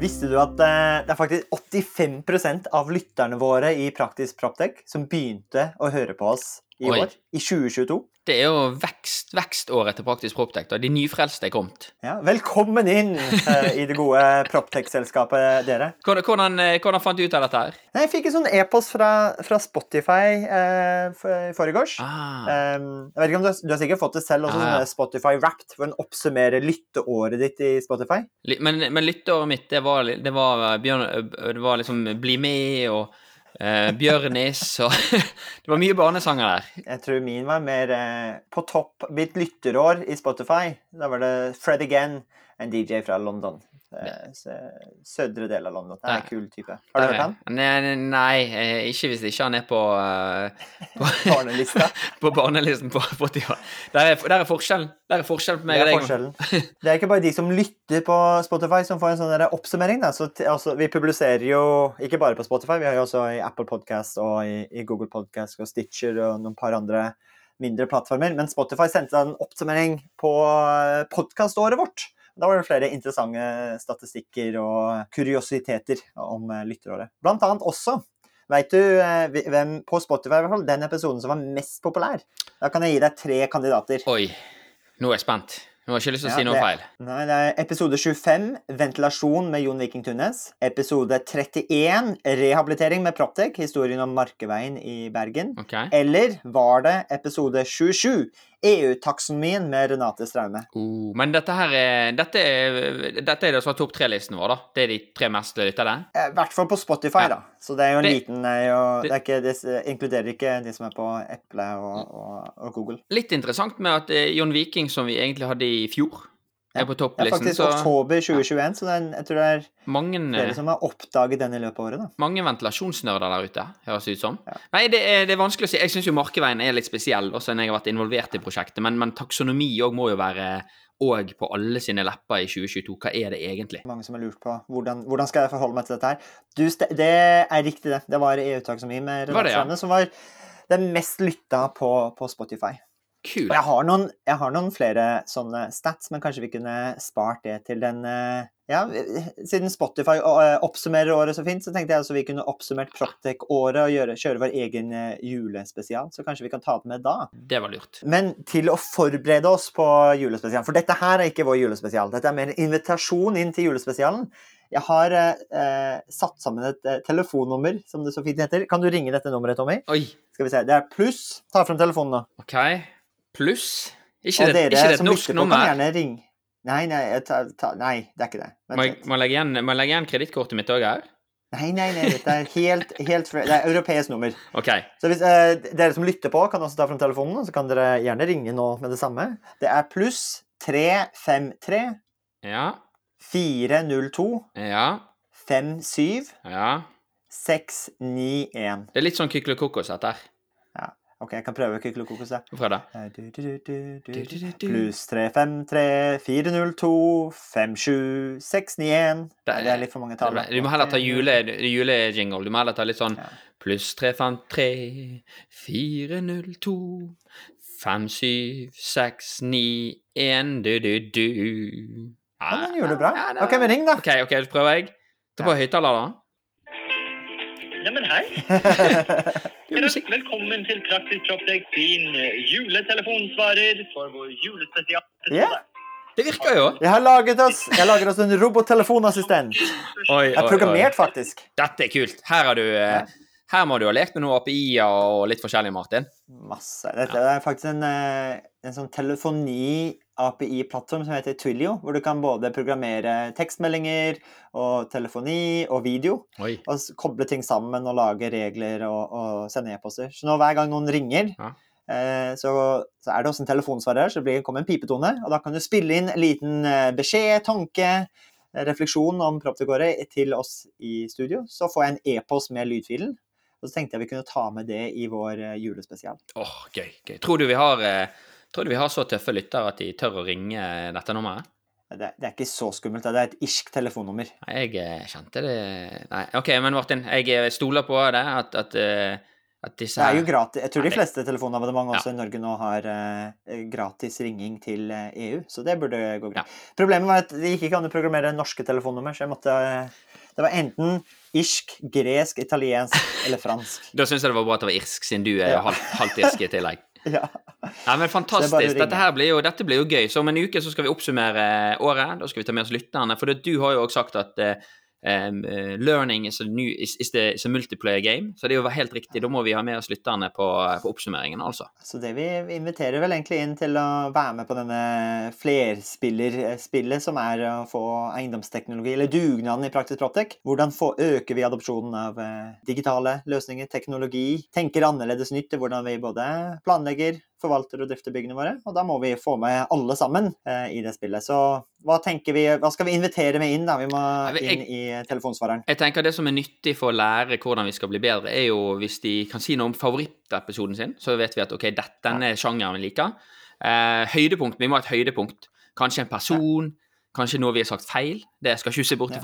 visste du at eh, det er faktisk 85% av lytterne våre i Praktisk Proptech som begynte å høre på oss i Oi. år? I 2022? Det er jo vekst, vekståret til Praktisk Proptech. De nyfrelste er kommet. Ja, velkommen inn uh, i det gode Proptech-selskapet, dere. Hvordan, hvordan, eh, fant du ut av dette her? Jeg fikk en sånn e-post fra, fra Spotify uh, i forrige Ah, Um, jeg vet ikke om du, har, du har sikkert fått det selv, også ah, ja. sånn Spotify Wrapped, hvor en oppsummerer lytteåret ditt i Spotify. men, men lytteåret mitt, det var, det var, Bjørn, det var liksom Bli med og eh, Bjørnis og Det var mye barnesanger der. Jeg tror min var mer eh, på topp mitt lytterår i Spotify. Da var det Fred Again, en DJ fra London. Eh, sø- Sødre del av London. Det er en kul type. Har du hørt han? Nei, nei, eh, ikke hvis ikke han er på, eh, på, Barnelista. på barnelisten på Spotify. Der er, der er forskjellen. Der er forskjellen på meg og deg. Det er ikke bare de som lytter på Spotify som får en sånn oppsummering. Da. Så altså, vi publiserer jo ikke bare på Spotify, vi har jo også i Apple Podcast og i, i Google Podcast og Stitcher og noen par andre mindre plattformer. Men Spotify sendte en oppsummering på podkaståret vårt. Da var det flere interessante statistikker og kuriositeter om eh, lytteråret. Blant annet også Veit du eh, hvem på Spotify i hvert fall, den episoden som var mest populær? Da kan jeg gi deg tre kandidater. Oi, nå er jeg spent. Nå har ikke lyst til å si noe feil. Nei, det er episode 25, ventilasjon med Jon Viking Tunnes. Episode 31, rehabilitering med Proptec, historien om Markeveien i Bergen. Okay. Eller var det episode 27, EU-taksonomien med Renate Straume? Oh, men dette her er Dette er, dette er det som er topp tre-listen vår, da. Det er de tre mest lyttede. Eh, I hvert fall på Spotify, Ja. da. Så det er jo en Det- liten nei, og det- er ikke, det inkluderer ikke de som er på Eple og, og, og Google. Litt interessant med at eh, John Viking, som vi egentlig hadde i fjor. Er på Det er faktisk Så oktober 2021, så er, jeg tror det er mange, flere som har oppdaget den i løpet av året. da. mange ventilasjonsnerder der ute, høres det ut som. Ja. Nei, det er, det er vanskelig å si. Jeg syns jo Markeveien er litt spesiell, også når jeg har vært involvert i prosjektet. Men, men taksonomi òg må jo være òg på alle sine lepper i 2022. Hva er det egentlig? mange som har lurt på hvordan, hvordan skal jeg forholde meg til dette her. Du, det er riktig, det. Det var EU-taksonomi med Var det, ja? Som var den mest lytta på, på Spotify. Kult. Jeg har, noen, jeg har noen flere sånne stats, men kanskje vi kunne spart det til den eh, Ja, siden Spotify eh, oppsummerer året så fint, så tenkte jeg også vi kunne oppsummert Proptech-året og gjøre, kjøre vår egen eh, julespesial. Så kanskje vi kan ta det med da. Det var lurt. Men til å forberede oss på julespesialen, for dette her er ikke vår julespesial. Dette er mer en invitasjon inn til julespesialen. Jeg har eh, satt sammen et eh, telefonnummer, som det så fint heter. Kan du ringe dette nummeret, Tommy? Oi, Skal vi se. Det er pluss. Ta frem telefonen nå. OK. Pluss. Ikke det, ikke det et norsk nummer? Nei, nei, tar, ta, nei, det er ikke det. Vent Må jeg, må jeg legge igjen, må jeg legge igjen kredittkortet mitt òg her? Nei, nei, nei, dette er helt, helt Det er europeisk nummer. OK. Så hvis eh, dere som lytter på, kan også ta frem telefonen, så kan dere gjerne ringe nå med det samme. Det er pluss 353 Ja. 402 Ja. 57 Ja. 691. Det er litt sånn kykelokokos, dette her. Ok, jeg kan prøve å da. Prøv det. Pluss 353 402 57 691. Det Nei, det er litt for mange tall. Du må heller ta jule. Du må heller ta litt sånn Ja. pluss 353 402 5761 du-du-du. Ja, den gjorde du bra. Ok, men ring, da. OK, ok, så prøver jeg. Ta på høyttaler, da. Ja, men hei. Velkommen til Praktisk kroppsdekk, sin eh, juletelefonsvarer for vår julespesial. Ja. Det virker jo. Jeg har laget oss, jeg lager oss en robottelefonassistent. Oi, Jeg har programmert, faktisk. Dette er kult. Her har du eh, Her må du ha lekt med noen API-er og litt forskjellig, Martin. Masse. Dette er faktisk en, eh, en sånn telefoni-API-plattform som heter Twilio, hvor du kan både programmere tekstmeldinger og telefoni og video, Oi. og koble ting sammen og lage regler og, og sende e-poster. Så nå hver gang noen ringer, Ja. eh, så, så er det også en telefonsvarer, så det kommer en pipetone, og da kan du spille inn en liten eh, beskjed, tanke, refleksjon om Proptecåret til oss i studio. Så får jeg en e-post med lydfilen. Og så tenkte jeg vi kunne ta med det i vår eh, julespesial. Åh, gøy. gøy. Tror du vi har eh, Tror du vi har så tøffe lyttere at de tør å ringe dette nummeret? Det, det er ikke så skummelt. Det er et irsk telefonnummer. Nei, jeg eh, kjente det Nei, OK, men Martin, jeg eh, stoler på det, at, at, eh, Det er jo gratis. Jeg tror de fleste telefonabonnement Ja. også i Norge nå har uh, gratis ringing til eh, EU, så det burde gå greit. Ja. Problemet var at det gikk ikke an å programmere norske telefonnummer, så jeg måtte uh, Det var enten irsk, gresk, italiensk eller fransk. Da syns jeg det var bra at det var irsk, siden du er Ja. halvt, halvt irsk i tillegg. Ja. Ja, men Fantastisk. Dette her blir jo, dette blir jo gøy. Så om en uke så skal vi oppsummere året. Da skal vi ta med oss lytterne. For det, du har jo også sagt at eh, um, eh, learning is a, new, is, is, the, is a multiplayer game. Så det er jo helt riktig. Da må vi ha med oss lytterne på, på oppsummeringen, altså. Så det vi vi inviterer vel egentlig inn til å være med på denne flerspillerspillet som er å få eiendomsteknologi, eller dugnaden i Praktisk Proptek. Hvordan få, øker vi adopsjonen av eh, digitale løsninger, teknologi, tenker annerledes nytt til hvordan vi både planlegger, forvalter og drifter byggene våre. Og da må vi få med alle sammen eh, i det spillet. Så hva tenker vi, hva skal vi invitere med inn da? Vi må inn i telefonsvareren. Jeg tenker Det som er nyttig for å lære hvordan vi skal bli bedre, er jo hvis de kan si noe om favorittepisoden sin, så vet vi at ok, dette, denne sjangeren vi liker. Eh, høydepunkt. Vi må ha et høydepunkt. Kanskje en person, kanskje noe vi har sagt feil. Det skal ikke se bort Ja.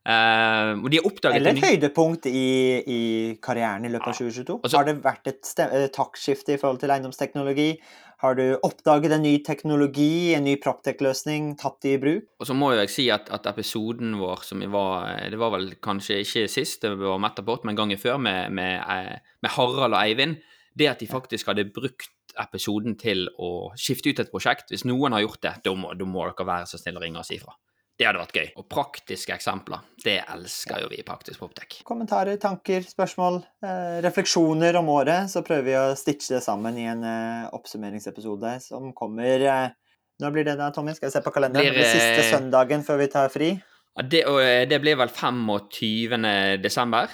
Eh, og de har oppdaget Eller et høydepunkt i, i karrieren i løpet av 2022. Altså- har det vært et eh, taktskifte i forhold til eiendomsteknologi? Har du oppdaget en ny teknologi, en ny Proptech-løsning, tatt det i bruk? Og så må jeg si at, at episoden vår som var Det var vel kanskje ikke sist, det var Metapport, men gangen før med, med, eh, med Harald og Eivind. Det at de faktisk hadde brukt episoden til å skifte ut et prosjekt. Hvis noen har gjort det, da må, da må dere være så snill å ringe og si ifra. Det hadde vært gøy. Og praktiske eksempler, det elsker jo vi i Praktisk Poptek. Kommentarer, tanker, spørsmål, eh, refleksjoner om året. Så prøver vi å stitche det sammen i en eh, oppsummeringsepisode som kommer eh, Når blir det da, Tommy? Skal vi se på kalenderen? Blir, Det blir siste eh, søndagen før vi tar fri. Ja, det, eh, det blir vel 25. desember.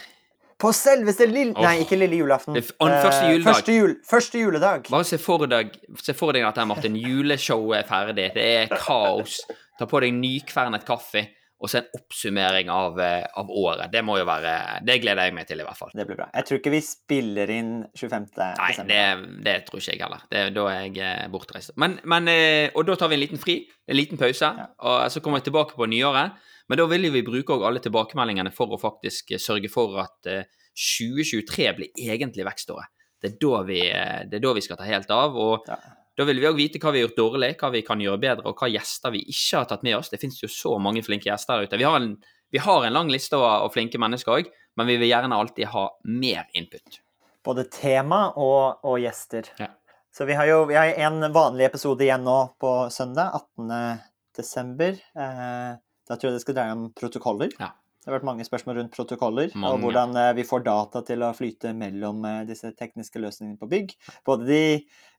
På selveste lille oh. Nei, ikke lille julaften. Første Eh, juledag. Første, jul, første juledag. Bare se for deg, se for deg at Martin, juleshowet er ferdig. Det er kaos. Ta på deg nykvernet kaffe, og så en oppsummering av, eh, av året. Det må jo være Det gleder jeg meg til, i hvert fall. Det blir bra. Jeg tror ikke vi spiller inn 25. Nei, det, det tror ikke jeg heller. Det, da er jeg eh, bortreist. Men, men, eh, og da tar vi en liten fri, en liten pause, Ja. og så kommer vi tilbake på nyåret. Men da vil vi bruke alle tilbakemeldingene for å faktisk sørge for at eh, 2023 blir egentlig vekståret. Det er da vi, det er da vi skal ta helt av. og Ja. Da vil vi òg vite hva vi har gjort dårlig, hva vi kan gjøre bedre, og hva gjester vi ikke har tatt med oss. Det finnes jo så mange flinke gjester der ute. Vi har en, vi har en lang liste av, flinke mennesker òg, men vi vil gjerne alltid ha mer input. Både tema og, og gjester. Ja. Så vi har jo vi har en vanlig episode igjen nå på søndag, 18. desember. Eh, da tror jeg det skal dreie om protokoller. Ja. Det har vært mange spørsmål rundt protokoller, og hvordan eh, vi får data til å flyte mellom eh, disse tekniske løsningene på bygg. Både de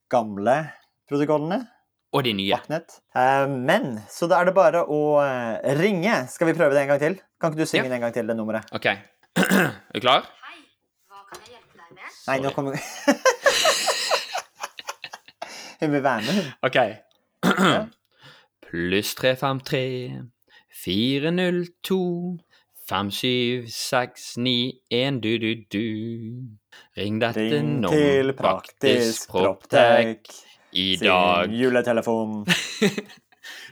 gamle protokollene, Og de nye. Backnet. Eh, men så da er det bare å eh, ringe. Skal vi prøve det en gang til? Kan ikke du synge Ja. det en gang til, det nummeret? OK. er du klar? Hei, hva kan jeg hjelpe deg med? Nei, nå kommer Hun vil være med, hun. OK. Pluss 353 402 5769 du, du, du. Ring dette Ring nå. til Praktisk Proptech I sin dag. juletelefon.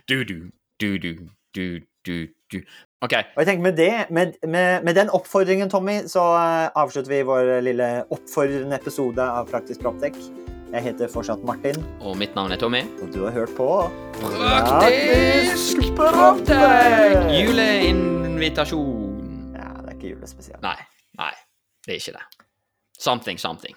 Du, du, du, du, du, du, du. OK. Og jeg tenker med det, med, med, med den oppfordringen, Tommy, så eh, avslutter vi vår lille oppfordrende episode av Praktisk Proptech. Jeg heter fortsatt Martin, Og mitt navn er Tommy. og du har hørt på Praktisk Proptech! Juleinvitasjon. Ja, det er ikke julespesial. Nei. Nei, det er ikke det. Something, something.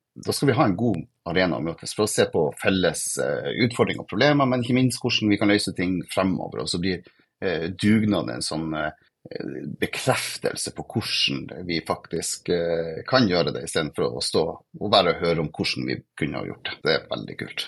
da skal vi ha en god arena å møtes for å se på felles eh, utfordringer og problemer, men ikke minst hvordan vi kan løse ting fremover. Og så blir eh, en sånn eh, bekreftelse på hvordan vi faktisk eh, kan gjøre det, istedenfor å stå og bare høre om hvordan vi kunne ha gjort det. Det er veldig kult.